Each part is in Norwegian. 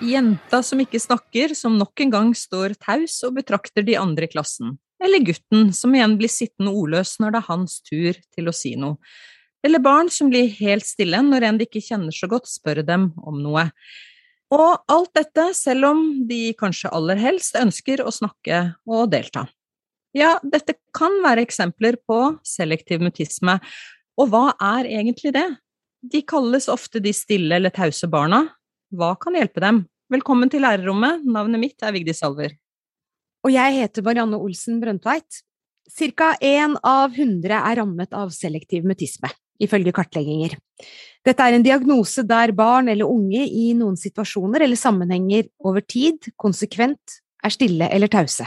Jenta som ikke snakker, som nok en gang står taus og betrakter de andre i klassen. Eller gutten som igjen blir sittende ordløs når det er hans tur til å si noe. Eller barn som blir helt stille når en de ikke kjenner så godt, spør dem om noe. Og alt dette selv om de kanskje aller helst ønsker å snakke og delta. Ja, dette kan være eksempler på selektiv mutisme, og hva er egentlig det? De kalles ofte de stille eller tause barna. Hva kan hjelpe dem? Velkommen til lærerrommet, navnet mitt er Vigdis Salver. Og jeg heter Marianne Olsen Brøndtveit. Cirka én av hundre er rammet av selektiv mutisme ifølge kartlegginger. Dette er en diagnose der barn eller unge i noen situasjoner eller sammenhenger over tid konsekvent er stille eller tause.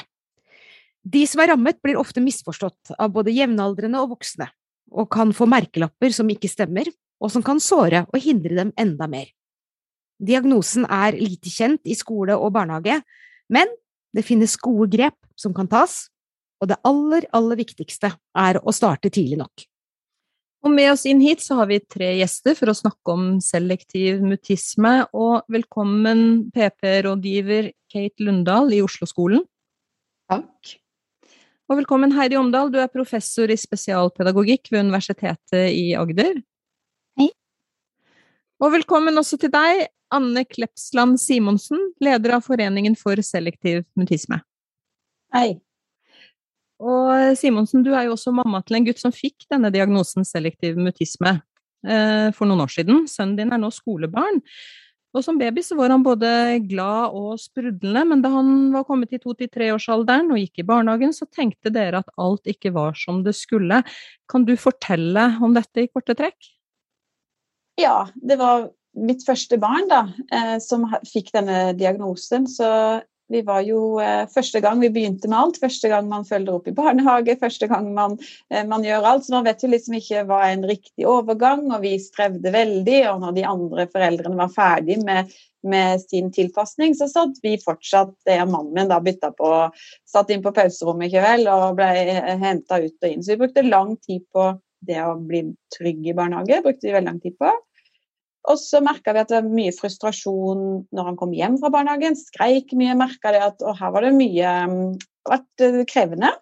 De som er rammet, blir ofte misforstått av både jevnaldrende og voksne, og kan få merkelapper som ikke stemmer, og som kan såre og hindre dem enda mer. Diagnosen er lite kjent i skole og barnehage, men det finnes gode grep som kan tas, og det aller, aller viktigste er å starte tidlig nok. Og med oss inn hit så har vi tre gjester for å snakke om selektiv mutisme. Og velkommen PP-rådgiver Kate Lundahl i Oslo-skolen. Takk. Og velkommen Heidi Omdal, du er professor i spesialpedagogikk ved Universitetet i Agder. Hei. Og velkommen også til deg, Anne Klepsland Simonsen, leder av Foreningen for selektiv mutisme. Hei. Og Simonsen, du er jo også mamma til en gutt som fikk denne diagnosen selektiv mutisme eh, for noen år siden. Sønnen din er nå skolebarn. Og som baby så var han både glad og sprudlende, men da han var kommet i to-til-treårsalderen og gikk i barnehagen, så tenkte dere at alt ikke var som det skulle. Kan du fortelle om dette i korte trekk? Ja, det var mitt første barn da, eh, som fikk denne diagnosen. Så vi var jo eh, første gang vi begynte med alt, første gang man følger opp i barnehage, første gang man, eh, man, gjør alt. Så man vet jo liksom ikke hva er en riktig overgang, og vi strevde veldig. Og når de andre foreldrene var ferdig med, med sin tilpasning, så satt vi fortsatt det og mannen min da bytta på, satt inn på pauserommet i kveld og ble henta ut og inn. Så vi brukte lang tid på det å bli trygg i barnehage. brukte vi veldig lang tid på. Og så merka vi at det var mye frustrasjon når han kom hjem fra barnehagen. Skreik mye. Merka det at og her var det mye mm, vært eh, krevende.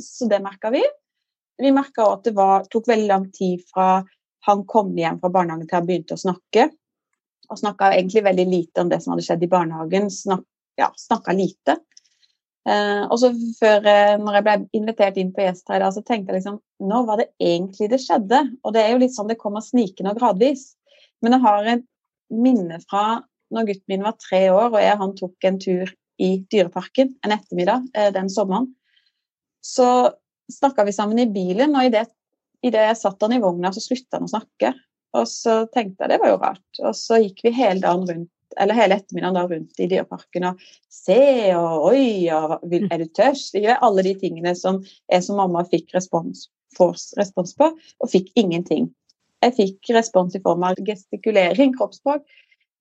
Så det merka vi. Vi merka òg at det var, tok veldig lang tid fra han kom hjem fra barnehagen til han begynte å snakke. Og snakka egentlig veldig lite om det som hadde skjedd i barnehagen. Snak, ja, snakka lite. Uh, og så før, uh, når jeg ble invitert inn på Gjest her, så tenkte jeg liksom Nå var det egentlig det skjedde? Og det er jo litt sånn det kommer snikende og gradvis. Men jeg har et minne fra når gutten min var tre år og jeg han tok en tur i Dyreparken en ettermiddag eh, den sommeren. Så snakka vi sammen i bilen, og idet i det jeg satt han i vogna, så slutta han å snakke. Og så tenkte jeg det var jo rart. Og så gikk vi hele dagen rundt eller hele ettermiddagen da rundt i Dyreparken og se og oi og er du tørst? Vi gjør alle de tingene som jeg som mamma fikk respons, respons på, og fikk ingenting. Jeg fikk respons i form av gestikulering, kroppsspråk,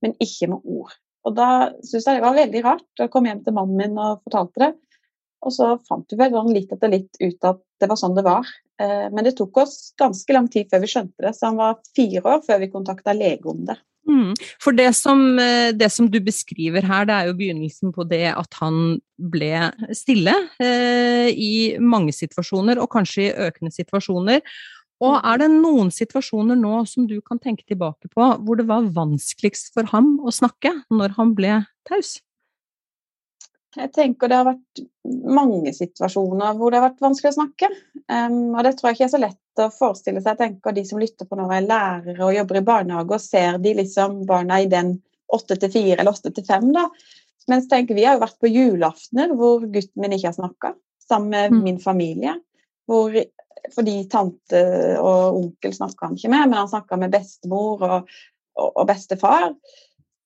men ikke med ord. Og da syntes jeg det var veldig rart å komme hjem til mannen min og fortalte det. Og så fant vi vel sånn litt etter litt ut at det var sånn det var. Eh, men det tok oss ganske lang tid før vi skjønte det, så han var fire år før vi kontakta lege om det. Mm. For det som, eh, det som, du beskriver her, det er jo begynnelsen på det at han ble stille eh, i mange situasjoner, og kanskje i økende situasjoner. Og er det noen situasjoner nå som du kan tenke tilbake på hvor det var vanskeligst for ham å snakke når han ble taus? Jeg tenker det har vært mange situasjoner hvor det har vært vanskelig å snakke. Um, og det tror jeg ikke er så lett å forestille seg. Jeg tenker de som lytter på når jeg er lærere og jobber i barnehage og ser de liksom barna i den åtte til fire eller åtte til fem, da. Mens tenker vi har jo vært på julaftener hvor gutten min ikke har snakka, sammen med mm. min familie. Hvor fordi tante og onkel snakka han ikke med, men han snakka med bestemor og, og, og, bestefar.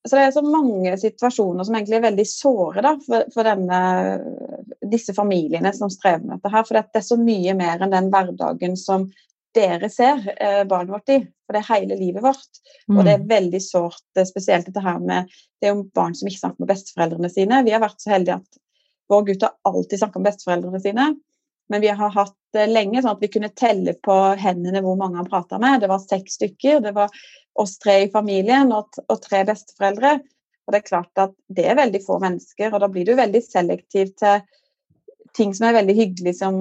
Så det er så mange situasjoner som egentlig er veldig såre da, for, for denne, disse familiene som strever med dette her. For det er så mye mer enn den hverdagen som dere ser eh, barnet vårt i. For det er hele livet vårt. Mm. Og det er mm. veldig sårt, eh, spesielt dette her med Det er jo barn som ikke snakker med besteforeldrene sine. Vi har vært så heldige at Vår gutt har alltid snakka med besteforeldrene sine. Men vi har hatt lenge sånn at vi kunne telle på hendene hvor mange han prata med. Det var seks stykker. Det var oss tre i familien og, og, tre besteforeldre. Og det er klart at det er veldig få mennesker, og da blir du veldig selektiv til ting som er veldig hyggelig, som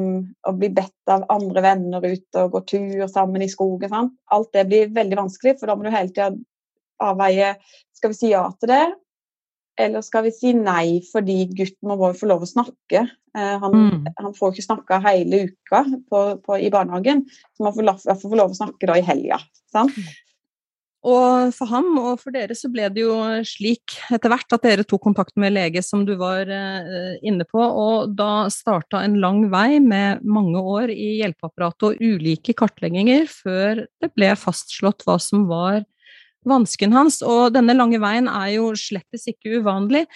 å bli bedt av andre venner ut og gå tur sammen i skogen. Sant? Alt det blir veldig vanskelig, for da må du hele tida avveie skal vi si ja til det, eller skal vi si nei fordi gutten må få lov å snakke. Eh, han, mm. han, får ikke snakka hele uka på, på, i barnehagen, så man får, får, lov å snakke da i helga. Sant? Og for ham og for dere så ble det jo slik etter hvert at dere tok kontakt med lege, som du var eh, inne på, og da starta en lang vei med mange år i hjelpeapparatet og ulike kartlegginger før det ble fastslått hva som var vansken hans. Og denne lange veien er jo slettes ikke uvanlig,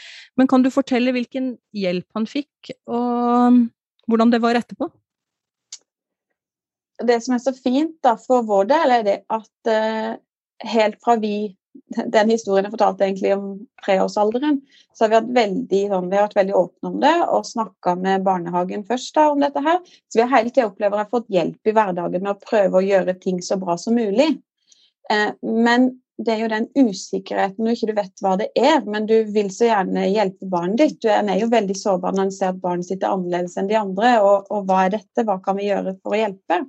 men kan du fortelle hvilken hjelp han fikk, og hvordan det var etterpå? Det som er så fint da, for vår del, er det at uh helt fra vi den historien jeg fortalte egentlig om treårsalderen, så har vi vært veldig, sånn, vi har vært veldig åpne om det og snakka med barnehagen først da, om dette her. Så vi har hele tida opplevd å ha fått hjelp i hverdagen med å prøve å gjøre ting så bra som mulig. Eh, men det er jo den usikkerheten når ikke du vet hva det er, men du vil så gjerne hjelpe barnet ditt. Du er jo veldig sårbar når en ser at barnet sitt er annerledes enn de andre. Og, og hva er dette, hva kan vi gjøre for å hjelpe?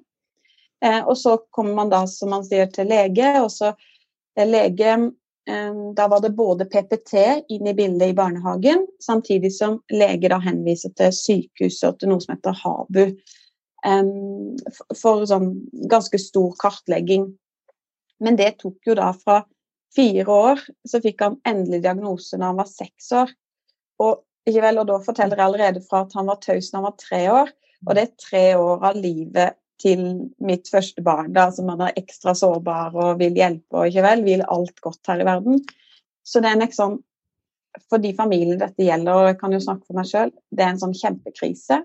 Eh, og så kommer man da, som man sier, til lege, og så lege Da var det både PPT inn i bildet i barnehagen, samtidig som lege da henviser til sykehuset og til noe som heter HABU. For sånn ganske stor kartlegging. Men det tok jo da fra fire år, så fikk han endelig diagnose når han var seks år. Og, vel, og da forteller jeg allerede fra at han var taus når han var tre år. Og det er tre år av livet til mitt første barn, da, som man er ekstra sårbar og vil hjelpe og ikke vel, vil alt godt her i verden. Så det er liksom For de familiene dette gjelder, og jeg kan jo snakke for meg sjøl, det er en sånn kjempekrise.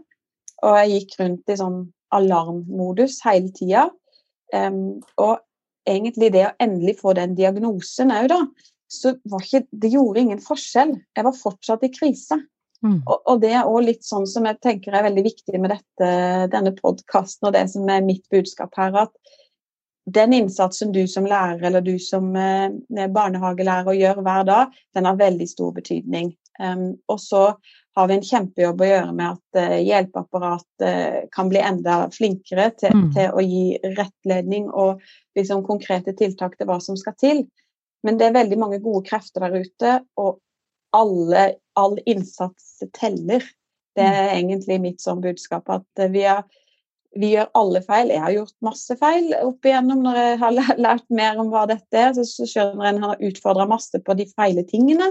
Og jeg gikk rundt i sånn alarmmodus hele tida. Um, og egentlig det å endelig få den diagnosen òg, da, så var ikke Det gjorde ingen forskjell. Jeg var fortsatt i krise. Mm. Og, og, det er òg litt sånn som jeg tenker er veldig viktig med dette, denne podkasten og det som er mitt budskap her, at den innsatsen du som lærer eller du som eh, barnehagelærer gjør hver dag, den har veldig stor betydning. Um, og så har vi en kjempejobb å gjøre med at uh, hjelpeapparatet uh, kan bli enda flinkere til, mm. til, å gi rettledning og liksom, konkrete tiltak til hva som skal til. Men det er veldig mange gode krefter der ute, og alle, all innsats teller. Det er mm. egentlig mitt sånn budskap. At vi, er, vi, gjør alle feil. Jeg har gjort masse feil opp igjennom når jeg har lært mer om hva dette er. Så, skjønner jeg at han har utfordra masse på de feile tingene.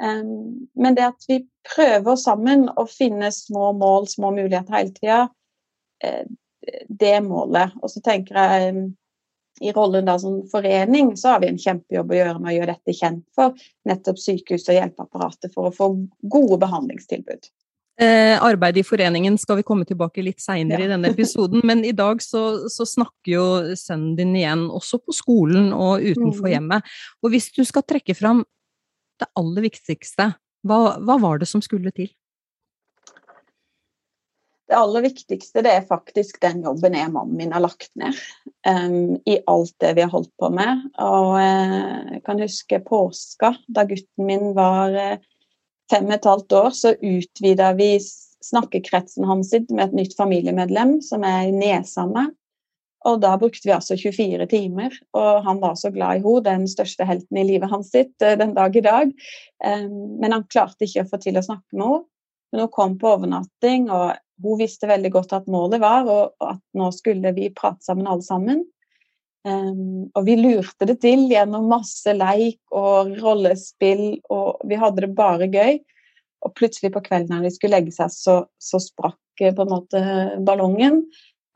Men det at vi prøver sammen å finne små mål, små muligheter hele tida, uh, det er målet. Og så tenker jeg i rollen da som forening, så har vi en kjempejobb å gjøre med å gjøre dette kjent for nettopp sykehus og hjelpeapparatet for å få gode behandlingstilbud. Eh, arbeidet i foreningen skal vi komme tilbake litt seinere ja. i denne episoden, men i dag så, så, snakker jo sønnen din igjen også på skolen og utenfor mm. hjemmet. Og hvis du skal trekke fram det aller viktigste, hva, hva var det som skulle til? Det aller viktigste det er faktisk den jobben jeg og mannen min har lagt ned um, i alt det vi har holdt på med. Og uh, jeg kan huske påska, da gutten min var uh, fem og et halvt år, så utvida vi snakkekretsen hans med et nytt familiemedlem som er i Neshammer. Og da brukte vi altså 24 timer, og han var så glad i henne, den største helten i livet hans sitt uh, den dag i dag. Um, men han klarte ikke å få til å snakke med henne. Men hun kom på overnatting, og hun visste veldig godt at målet var og at nå skulle vi prate sammen alle sammen. Um, og vi lurte det til gjennom masse leik og rollespill, og vi hadde det bare gøy. Og plutselig på kvelden når de skulle legge seg, så, så sprakk eh, på en måte ballongen.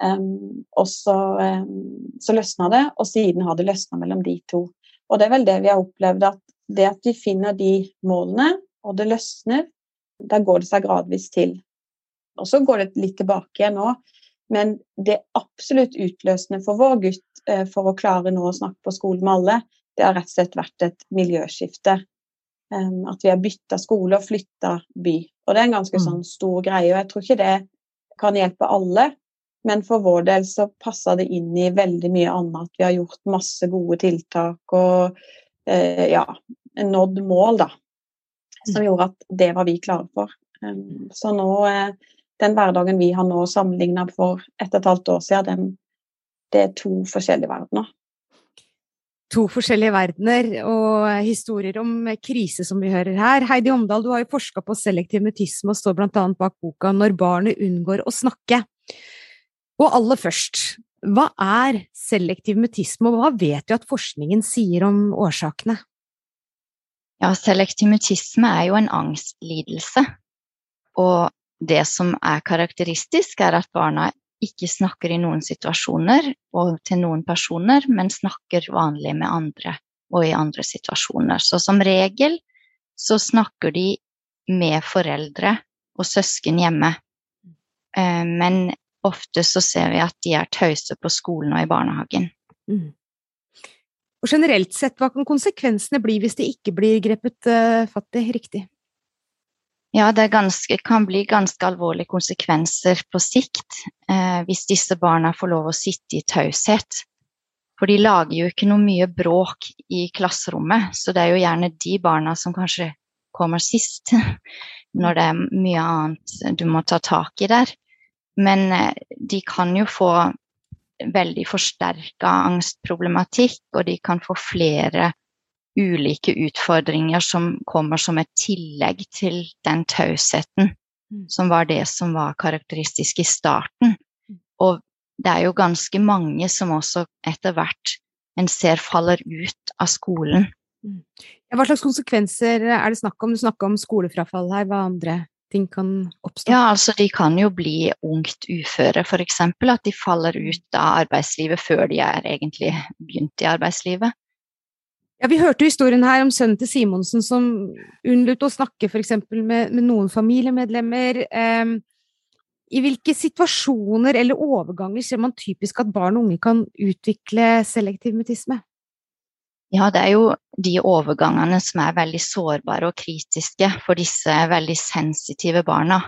Um, og så, um, så løsna det, og siden har det løsna mellom de to. Og det er vel det vi har opplevd, at det at vi finner de målene, og det løsner, da går det seg gradvis til. Og så går det litt tilbake igjen nå. Men det absolutt utløsende for vår gutt eh, for å klare nå å snakke på skolen med alle, det har rett og slett vært et miljøskifte. Um, at vi har bytta skole og flytta by. Og det er en ganske mm. sånn stor greie, og jeg tror ikke det kan hjelpe alle. Men for vår del så passa det inn i veldig mye annet. Vi har gjort masse gode tiltak og eh, ja, nådd mål, da. Som mm. gjorde at det var vi klare for. Um, så nå, eh, den hverdagen vi har nå sammenligna for ett og et halvt år siden, den, det er to forskjellige verdener to forskjellige verdener og historier om krise som vi hører her. Heidi Omdal, du har jo forska på selektiv mutisme og står annet bak boka Når barnet unngår å snakke. Og aller først, hva er selektiv mutisme, og hva vet du at forskningen sier om årsakene? Ja, selektiv mutisme er jo en angstlidelse. Og det som er karakteristisk, er at barna ikke snakker i noen situasjoner og til noen personer, men snakker vanlig med andre og i andre situasjoner. Så som regel så snakker de med foreldre og søsken hjemme. Eh, men ofte så ser vi at de er tause på skolen og i barnehagen. Mm. Og generelt sett, hva kan konsekvensene bli hvis det ikke blir grepet uh, fatt i riktig? Ja, det ganske, kan bli ganske alvorlige konsekvenser på sikt eh, hvis disse barna får lov å sitte i taushet. For de lager jo ikke noe mye bråk i klasserommet, så det er jo gjerne de barna som kanskje kommer sist når det er mye annet du må ta tak i der. Men eh, de kan jo få veldig forsterka angstproblematikk, og de kan få flere ulike utfordringer som kommer som et tillegg til den tausheten mm. som var det som var karakteristisk i starten. Og det er jo ganske mange som også etter hvert en ser faller ut av skolen. Mm. Hva slags konsekvenser er det snakk om? Du snakker om skolefrafall her, hva andre ting kan oppstå? Ja, altså de kan jo bli ungt uføre, f.eks. At de faller ut av arbeidslivet før de er egentlig begynt i arbeidslivet. Ja, Vi hørte historien her om sønnen til Simonsen som unnlot å snakke f.eks. Med, med noen familiemedlemmer. Eh, I hvilke situasjoner eller overganger ser man typisk at barn og unge kan utvikle selektiv mutisme? Ja, det er jo de overgangene som er veldig sårbare og kritiske for disse veldig sensitive barna.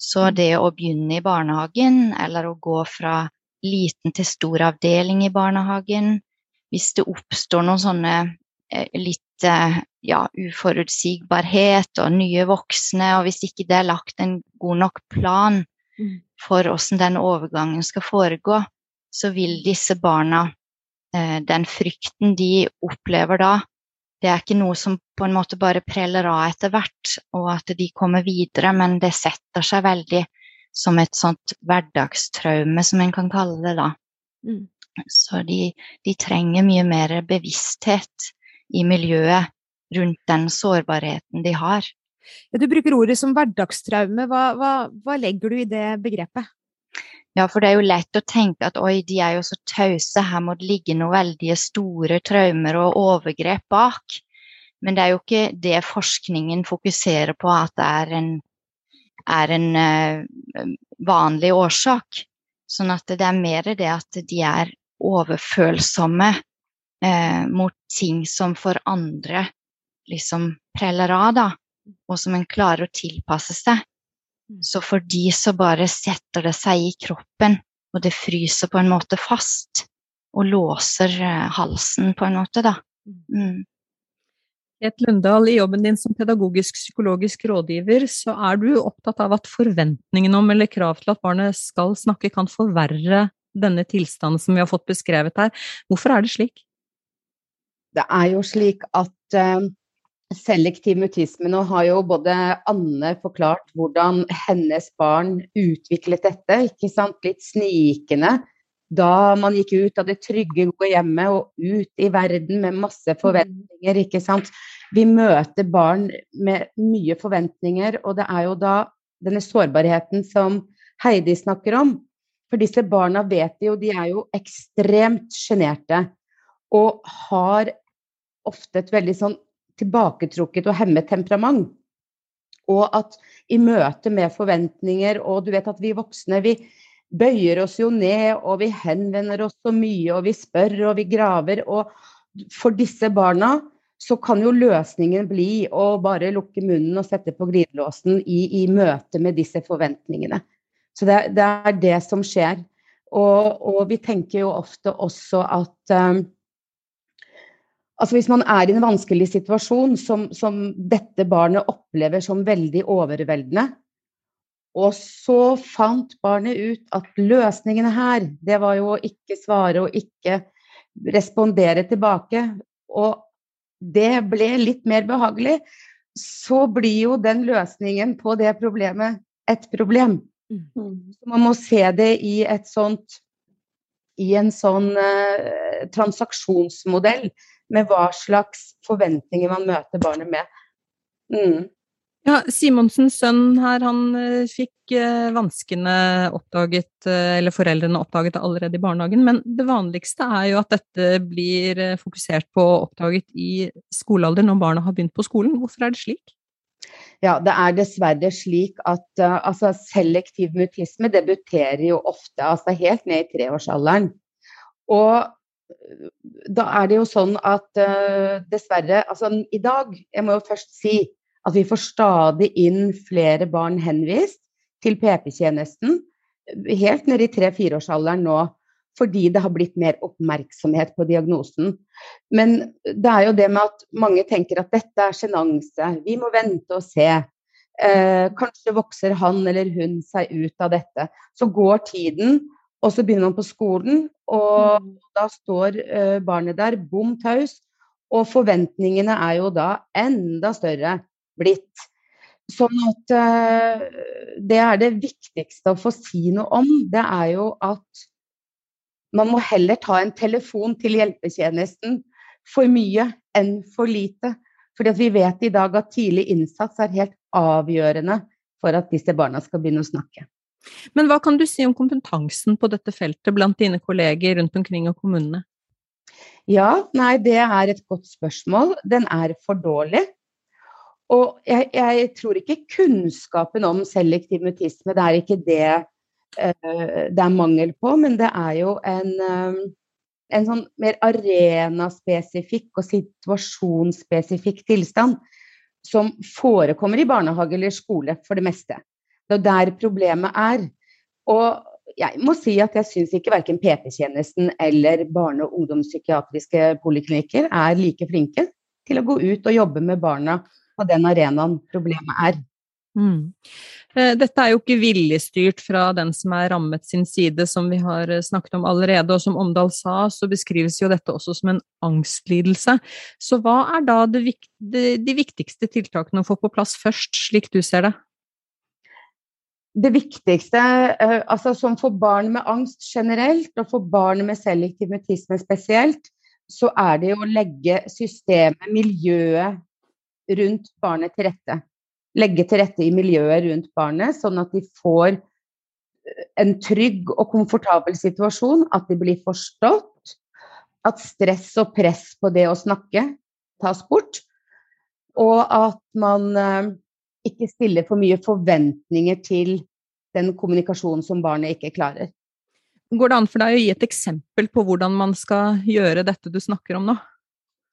Så mm. det å begynne i barnehagen, eller å gå fra liten til stor avdeling i barnehagen, hvis det oppstår noen sånne eh, litt eh, ja, uforutsigbarhet og nye voksne, og hvis ikke det er lagt en god nok plan mm. for hvordan den overgangen skal foregå, så vil disse barna Den frykten de opplever da, det er ikke noe som på en måte bare preller av etter hvert, og at de kommer videre, men det setter seg veldig som et sånt hverdagstraume, som en kan kalle det da. Mm. Så de, de, trenger mye mer bevissthet i miljøet rundt den sårbarheten de har. Ja, du bruker ordet som hverdagstraume. Hva, hva, hva, legger du i det begrepet? Ja, for det er jo lett å tenke at oi, de er jo så tause, her må det ligge noen veldig store traumer og overgrep bak. Men det er jo ikke det forskningen fokuserer på, at det er en, er en uh, vanlig årsak. Sånn at det er mer det at de er overfølsomme uh, mot ting som for andre liksom preller av, da, og som en klarer å tilpasse seg. Mm. Så for de så bare setter det seg i kroppen, og det fryser på en måte fast. Og låser eh, halsen på en måte, da. Mm. Het Lundahl, i jobben din som pedagogisk psykologisk rådgiver, så er du opptatt av at forventningene om eller krav til at barnet skal snakke, kan forverre denne tilstanden som vi har fått beskrevet her. Hvorfor er det slik? Det er jo slik at uh, selektiv mutisme Nå har jo både Anne forklart hvordan hennes barn utviklet dette, ikke sant, litt snikende. Da man gikk ut av det trygge, gode hjemmet og ut i verden med masse forventninger, ikke sant. Vi møter barn med mye forventninger, og det er jo da denne sårbarheten som Heidi snakker om, for disse barna vet vi jo, de er jo ekstremt sjenerte. Og har ofte et veldig sånn tilbaketrukket og hemmet temperament. Og at i møte med forventninger, og du vet at vi voksne, vi bøyer oss jo ned, og vi henvender oss så mye, og vi spør, og vi graver. Og for disse barna så kan jo løsningen bli å bare lukke munnen og sette på glidelåsen i, i møte med disse forventningene. Så det, det er det som skjer. Og, og, vi tenker jo ofte også at um, Altså Hvis man er i en vanskelig situasjon som, som, dette barnet opplever som veldig overveldende, og så fant barnet ut at løsningene her, det var jo å ikke svare og ikke respondere tilbake. Og det ble litt mer behagelig. Så blir jo den løsningen på det problemet et problem. Mm. Så man må se det i et sånt i en sånn eh, transaksjonsmodell med hva slags forventninger man møter barnet med. Mm. Ja, Simonsens sønn her, han uh, fikk uh, vanskene oppdaget, eller foreldrene oppdaget det allerede i barnehagen, men det vanligste er jo at dette blir fokusert på og oppdaget i skolealder når barna har begynt på skolen. Hvorfor er det slik? Ja, det er dessverre slik at uh, altså, selektiv mutisme debuterer jo ofte altså helt ned i treårsalderen. Og eh, da er det jo sånn at uh, dessverre Altså i dag, jeg må jo først si at vi får stadig inn flere barn henvist til PP-tjenesten helt ned i tre-fireårsalderen nå fordi det har blitt mer oppmerksomhet på diagnosen. Men det er jo det med at mange tenker at dette er sjenanse, vi må vente og se. Eh, kanskje vokser han eller hun seg ut av dette. Så går tiden, og så begynner man på skolen, og mm. da står eh, barnet der bom taus. Og forventningene er jo da enda større blitt. Sånn at eh, det er det viktigste å få si noe om. Det er jo at man må heller ta en telefon til hjelpetjenesten for mye enn for lite. Fordi vi vet i dag at tidlig innsats er helt avgjørende for at disse barna skal begynne å snakke. Men hva kan du si om kompetansen på dette feltet blant dine kolleger rundt omkring i kommunene? Ja, nei, det er et godt spørsmål. Den er for dårlig. Og jeg, jeg tror ikke kunnskapen om selektiv mutisme, det er ikke det uh, det er mangel på, men det er jo en, um, en sånn mer arenaspesifikk og situasjonsspesifikk tilstand som forekommer i barnehage eller skole for det meste. Det er der problemet er. Og jeg må si at jeg syns ikke verken PP-tjenesten eller barne- og ungdomspsykiatriske poliklinikker er like flinke til å gå ut og jobbe med barna på den arenaen problemet er. Mm. Eh, dette er jo ikke viljestyrt fra den som er rammet sin side, som vi har eh, snakket om allerede. Og som Omdal sa, så beskrives jo dette også som en angstlidelse. Så hva er da de viktigste tiltakene å få på plass først, slik du ser det? Det viktigste, eh, altså som for barn med angst generelt, og for barn med selektiv mutisme spesielt, så er det å legge systemet, miljøet rundt barnet til rette. Legge til rette i miljøet rundt barnet, sånn at de får eh, en trygg og komfortabel situasjon, at de blir forstått, at stress og press på det å snakke tas bort, og at man eh, ikke stiller for mye forventninger til den kommunikasjonen som barnet ikke klarer. Går det an for deg å gi et eksempel på hvordan man skal gjøre dette du snakker om nå?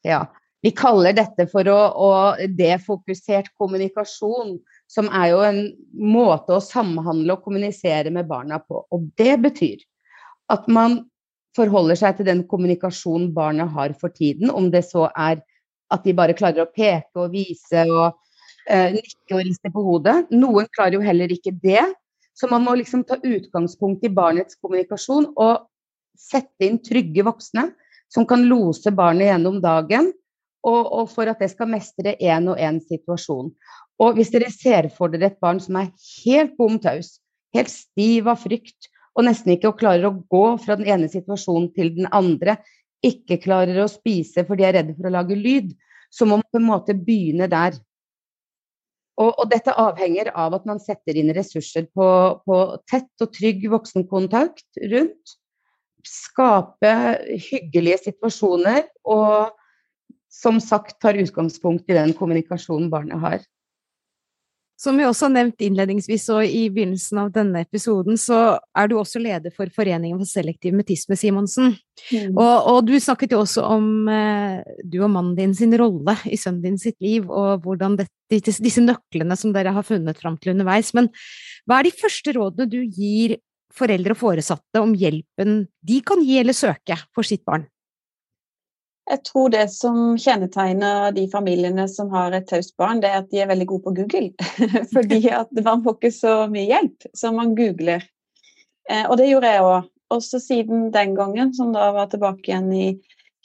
Ja, vi kaller dette for å, å defokusert kommunikasjon, som er jo en måte å samhandle og kommunisere med barna på. Og det betyr at man forholder seg til den kommunikasjonen barnet har for tiden, om det så er at de bare klarer å peke og vise og nikke og riste på hodet. Noen klarer jo heller ikke det. Så man må liksom ta utgangspunkt i barnets kommunikasjon og sette inn trygge voksne som kan lose barnet gjennom dagen og, og for at det skal mestre én og én situasjon. Og hvis dere ser for dere et barn som er helt bom taus, helt stiv av frykt, og nesten ikke klarer å gå fra den ene situasjonen til den andre, ikke klarer å spise fordi de er redde for å lage lyd, så må man på en måte begynne der. Og, og dette avhenger av at man setter inn ressurser på, på tett og trygg voksenkontakt rundt. Skape hyggelige situasjoner og som sagt tar utgangspunkt i den kommunikasjonen barnet har. Som vi også har nevnt innledningsvis og i begynnelsen av denne episoden, så er du også leder for Foreningen for selektiv mutisme, Simonsen. Mm. Og, og, du snakket jo også om eh, du og mannen din sin rolle i sønnen din sitt liv, og hvordan dette, disse, disse nøklene som dere har funnet fram til underveis. Men hva er de første rådene du gir foreldre og foresatte om hjelpen de kan gi eller søke for sitt barn? Jeg tror det som kjennetegner de familiene som har et taust barn, det er at de er veldig gode på Google. Fordi at man får ikke så mye hjelp, så man googler. Eh, og det gjorde jeg òg. Også siden den gangen, som da var tilbake igjen i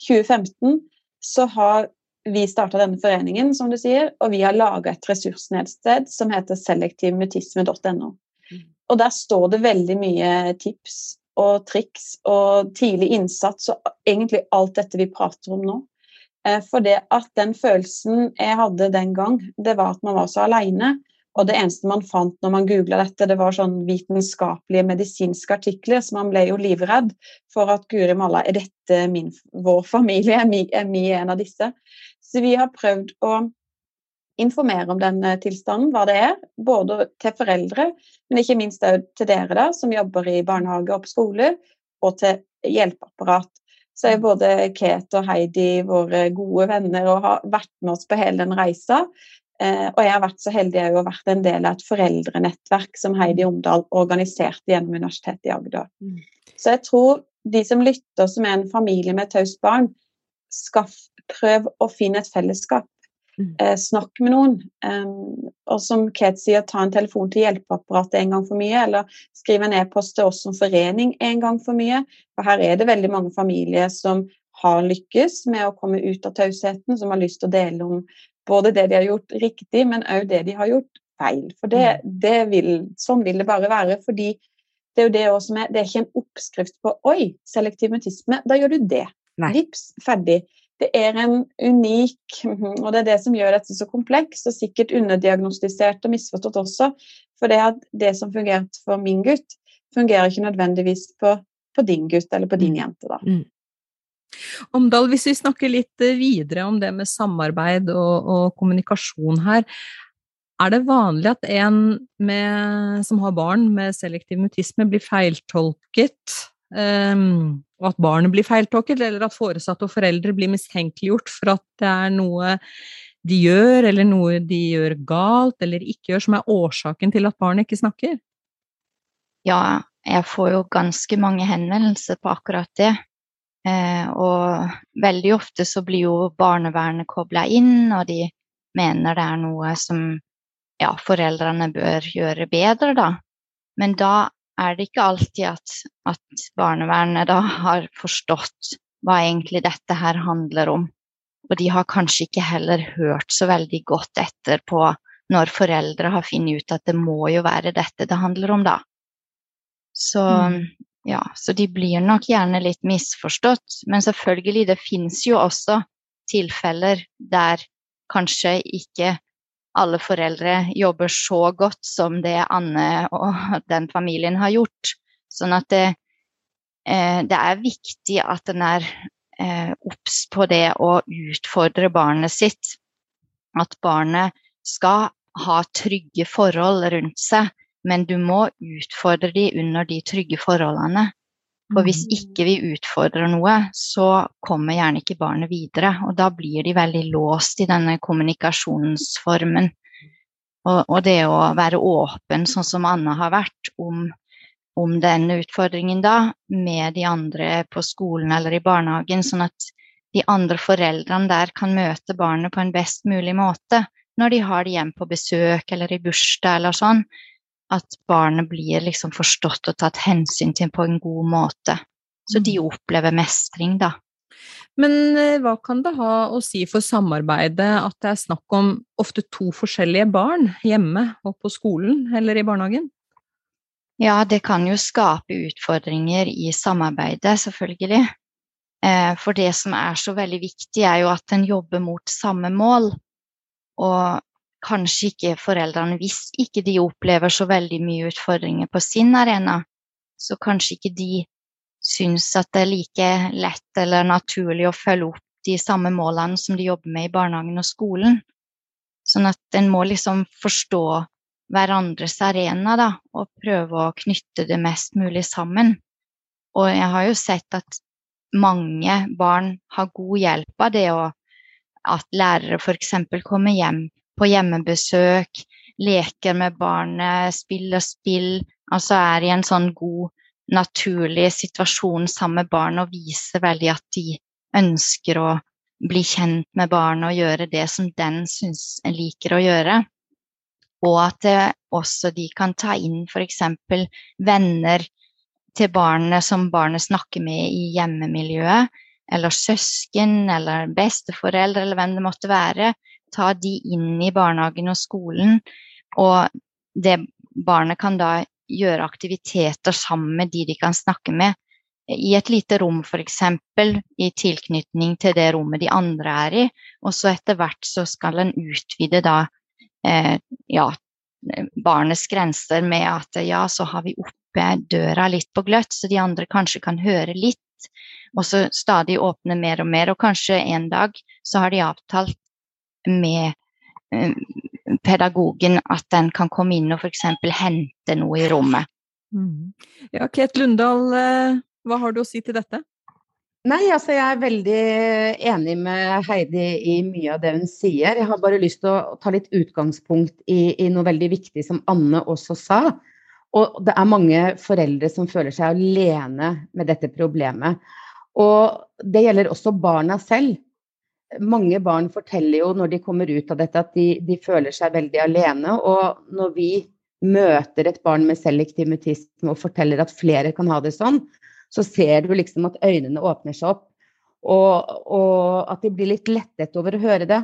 2015, så har vi starta denne foreningen, som du sier, og vi har laga et ressursnedsted som heter selektivmutisme.no. Mm. Og der står det veldig mye tips og triks og tidlig innsats og egentlig alt dette vi prater om nå. Eh, for det at den følelsen jeg hadde den gang, det var at man var så aleine. Og det eneste man fant når man googla dette, det var sånn vitenskapelige medisinske artikler, så man ble jo livredd for at guri malla, er dette min, vår familie? Er vi, er vi en av disse? Så vi har prøvd å informere om den tilstanden, hva det er. Både til foreldre, men ikke minst òg til dere da, som jobber i barnehage og på skole, og til hjelpeapparat. Så er både Kate og Heidi våre gode venner og har vært med oss på hele den reisa. Eh, og jeg har vært så heldig å vært en del av et foreldrenettverk som Heidi Omdal organiserte gjennom Universitetet i Agder. Mm. Så jeg tror de som lytter, som er en familie med taust barn, skaff, prøv å finne et fellesskap Mm. Eh, snakk med noen. Um, og som Kate sier, ta en telefon til hjelpeapparatet en gang for mye, eller skriv en e-post til oss som forening en gang for mye. For her er det veldig mange familier som har lykkes med å komme ut av tausheten, som har lyst til å dele om både det de har gjort riktig, men òg det de har gjort feil. For det, mm. det vil, sånn vil det bare være. fordi det er jo det også med, det er ikke en oppskrift på 'oi, selektiv mutisme', da gjør du det. Vips, ferdig det er en unik Og det er det som gjør dette så komplekst, og sikkert underdiagnostisert og misforstått også. For det at det som fungerte for min gutt, fungerer ikke nødvendigvis på, på din gutt eller på din mm. jente, da. Mm. Omdal, hvis vi snakker litt eh, videre om det med samarbeid og, og kommunikasjon her. Er det vanlig at en med, som har barn med selektiv mutisme, blir feiltolket? Um, og at barnet blir feiltolket, eller at foresatte og foreldre blir mistenkeliggjort for at det er noe de gjør, eller noe de gjør galt eller ikke gjør, som er årsaken til at barnet ikke snakker? Ja, jeg får jo ganske mange henvendelser på akkurat det. Eh, og veldig ofte så blir jo barnevernet kobla inn, og de mener det er noe som ja, foreldrene bør gjøre bedre, da. Men da er det ikke alltid at, at barnevernet da har forstått hva egentlig dette her handler om. Og de har kanskje ikke heller hørt så veldig godt etter på når foreldre har funnet ut at det må jo være dette det handler om, da. Så mm. ja, så de blir nok gjerne litt misforstått. Men selvfølgelig, det fins jo også tilfeller der kanskje ikke alle foreldre jobber så godt som det Anne og den familien har gjort. Sånn at det, eh, det er viktig at en er eh, obs på det å utfordre barnet sitt. At barnet skal ha trygge forhold rundt seg, men du må utfordre dem under de trygge forholdene. For hvis mm. ikke vi utfordrer noe, så kommer gjerne ikke barnet videre. Og da blir de veldig låst i denne kommunikasjonsformen. Og, og det å være åpen, sånn som Anna har vært, om, om denne utfordringen da, med de andre på skolen eller i barnehagen, sånn at de andre foreldrene der kan møte barnet på en best mulig måte når de har det hjem på besøk eller i bursdag eller sånn at barnet blir liksom forstått og tatt hensyn til på en god måte. Så de mm. opplever mestring, da. Men eh, hva kan det ha å si for samarbeidet at det er snakk om ofte to forskjellige barn hjemme og på skolen eller i barnehagen? Ja, det kan jo skape utfordringer i samarbeidet, selvfølgelig. Eh, for det som er så veldig viktig, er jo at en jobber mot samme mål. Og kanskje ikke foreldrene, hvis ikke de opplever så veldig mye utfordringer på sin arena, så kanskje ikke de syns at det er like lett eller naturlig å følge opp de samme målene som de jobber med i barnehagen og skolen. Sånn at en må liksom forstå hverandres arena, da, og prøve å knytte det mest mulig sammen. Og jeg har jo sett at mange barn har god hjelp av det, og at lærere f.eks. kommer hjem på hjemmebesøk, leker med barnet, spiller spill, altså er i en sånn god, naturlig situasjon sammen med barnet og viser veldig at de ønsker å bli kjent med barnet og gjøre det som den syns liker å gjøre. Og at det også de kan ta inn f.eks. venner til barnet som barnet snakker med i hjemmemiljøet, eller søsken eller besteforeldre eller hvem det måtte være. Ta de inn i barnehagen og skolen, og det barnet kan da gjøre aktiviteter sammen med de de kan snakke med, i et lite rom f.eks. i tilknytning til det rommet de andre er i. Og så etter hvert så skal en utvide da eh, ja, barnets grenser med at ja, så har vi oppe døra litt på gløtt, så de andre kanskje kan høre litt. Og så stadig åpne mer og mer, og kanskje en dag så har de avtalt med eh, pedagogen at den kan komme inn og f.eks. hente noe i rommet. Mm. Ja, Ket Lundahl, eh, hva har du å si til dette? Nei, altså jeg er veldig enig med Heidi i mye av det hun sier. Jeg har bare lyst til å ta litt utgangspunkt i, i noe veldig viktig som Anne også sa. Og det er mange foreldre som føler seg alene med dette problemet. Og det gjelder også barna selv. Mange barn forteller jo når de kommer ut av dette at de, de føler seg veldig alene. Og når vi møter et barn med selektiv mutisme og forteller at flere kan ha det sånn, så ser du liksom at øynene åpner seg opp. Og, og, at de blir litt lettet over å høre det.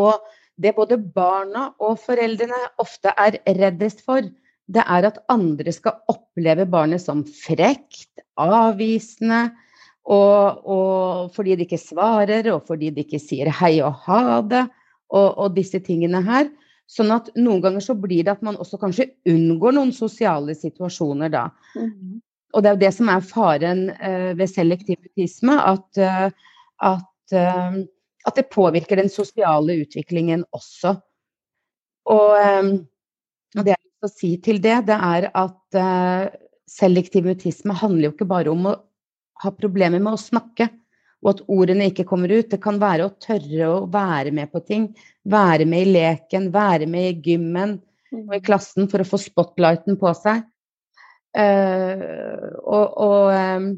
Og det både barna og foreldrene ofte er reddest for, det er at andre skal oppleve barnet som frekt, avvisende, og, og fordi de ikke svarer, og fordi de ikke sier hei og ha det, og, og disse tingene her. Sånn at noen ganger så blir det at man også kanskje unngår noen sosiale situasjoner da. Mm og det er jo det som er faren uh, ved selektiv autisme, at, uh, at, uh, at, det påvirker den sosiale utviklingen også. Og, um, og det jeg vil si til det, det er at selektiv autisme handler jo ikke bare om å ha problemer med å snakke, og at ordene ikke kommer ut. Det kan være å tørre å være med på ting. Være med i leken, være med i gymmen og i klassen for å få spotlighten på seg. Uh, og, og um,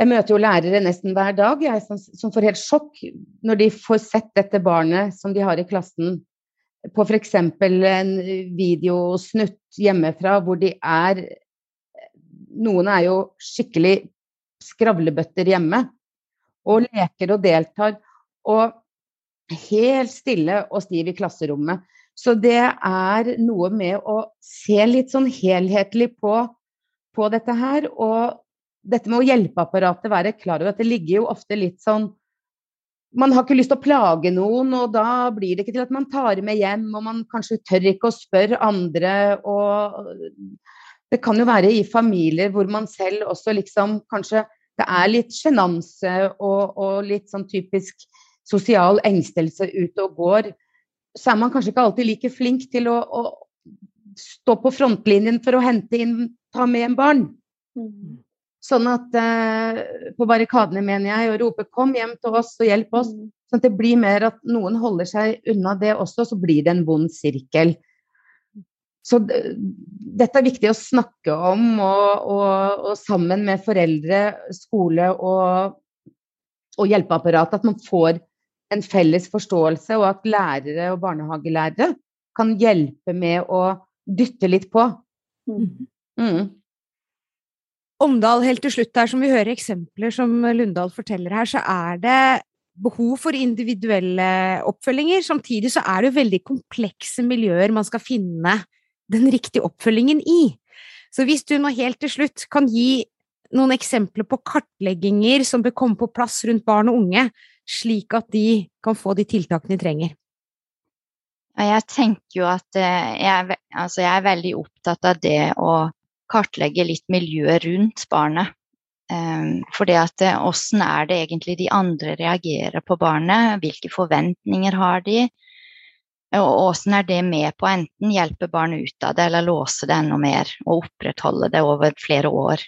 jeg møter jo lærere nesten hver dag jeg, som, som, får helt sjokk når de får sett dette barnet som de har i klassen, på f.eks. en videosnutt hjemmefra hvor de er Noen er jo skikkelig skravlebøtter hjemme og leker og deltar. Og helt stille og stiv i klasserommet. Så det er noe med å se litt sånn helhetlig på, på dette her. Og dette med å hjelpeapparatet være klar over at det ligger jo ofte litt sånn man har ikke lyst til å plage noen, og da blir det ikke til at man tar med hjem, og man kanskje tør ikke å spørre andre. og Det kan jo være i familier hvor man selv også liksom kanskje Det er litt sjenanse og, og, litt sånn typisk sosial engstelse ute og går så er man kanskje ikke alltid like flink til å, å stå på frontlinjen for å hente inn, ta med en barn. Mm. Sånn at eh, på barrikadene, mener jeg, og rope 'kom hjem til oss og hjelp oss'. Mm. Sånn at det blir mer at noen holder seg unna det også, så blir det en vond sirkel. Så dette er viktig å snakke om, og, og, og sammen med foreldre, skole og, og hjelpeapparat, at man får en felles forståelse, og at lærere og barnehagelærere kan hjelpe med å dytte litt på. Mm. mm. Omdal, helt til slutt her, som vi hører eksempler som Lundahl forteller her, så er det behov for individuelle oppfølginger. Samtidig så er det jo veldig komplekse miljøer man skal finne den riktige oppfølgingen i. Så hvis du nå helt til slutt kan gi noen eksempler på kartlegginger som bør komme på plass rundt barn og unge, slik at de kan få de tiltakene de trenger? Jeg tenker jo at eh, jeg, altså jeg er veldig opptatt av det å kartlegge litt miljøet rundt barnet. Um, for det at åssen eh, er det egentlig de andre reagerer på barnet? Hvilke forventninger har de? Og åssen er det med på å enten hjelpe barn ut av det, eller låse det enda mer, og opprettholde det over flere år.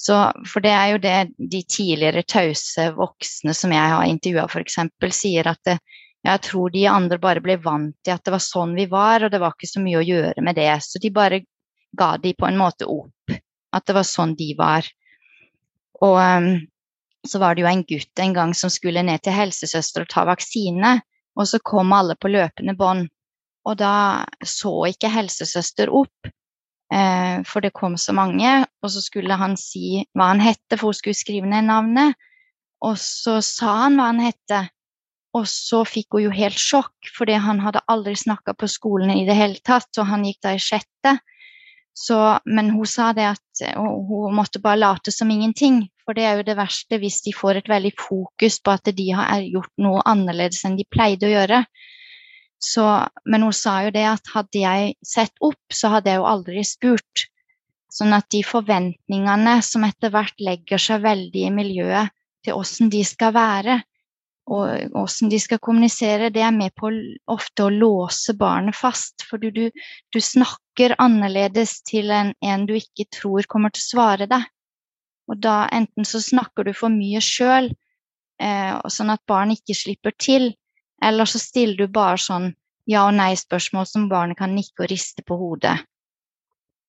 Så, for det er jo det de tidligere tause voksne som jeg har intervjua f.eks., sier at det, jeg tror de andre bare ble vant til at det var sånn vi var, og det var ikke så mye å gjøre med det. Så de bare ga de på en måte opp. At det var sånn de var. Og um, så var det jo en gutt en gang som skulle ned til helsesøster og ta vaksine. Og så kom alle på løpende bånd. Og da så ikke helsesøster opp, eh, for det kom så mange. Og så skulle han si hva han hette, for hun skulle skrive ned navnet. Og så sa han hva han hette. Og så fikk hun jo helt sjokk, fordi han hadde aldri snakka på skolen i det hele tatt, og han gikk da i sjette. Så, men hun sa det at hun måtte bare late som ingenting, for det er jo det verste hvis de får et veldig fokus på at de har gjort noe annerledes enn de pleide å gjøre. Så, men hun sa jo det at hadde jeg sett opp, så hadde jeg jo aldri spurt. Sånn at de forventningene som etter hvert legger seg veldig i miljøet til åssen de skal være, og åssen de skal kommunisere, det er med på ofte å låse barnet fast. For du, du snakker annerledes til en, en du ikke tror kommer til å svare deg. Og da enten så snakker du for mye sjøl, eh, sånn at barn ikke slipper til, eller så stiller du bare sånn ja- og nei-spørsmål som barnet kan nikke og riste på hodet.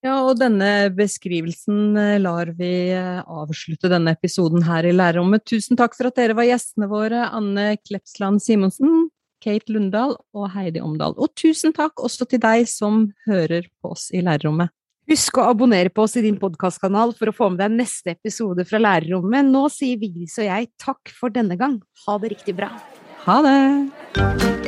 Ja, og denne beskrivelsen eh, lar vi eh, avslutte denne episoden her i lærerrommet. Tusen takk for at dere var gjestene våre, Anne Klepsland Simonsen, Kate Lundahl og Heidi Omdal. Og tusen takk også til deg som hører på oss i lærerrommet. Husk å abonnere på oss i din podkastkanal for å få med deg neste episode fra Lærerrommet. Nå sier Vigdis og jeg takk for denne gang. Ha det riktig bra. Ha det!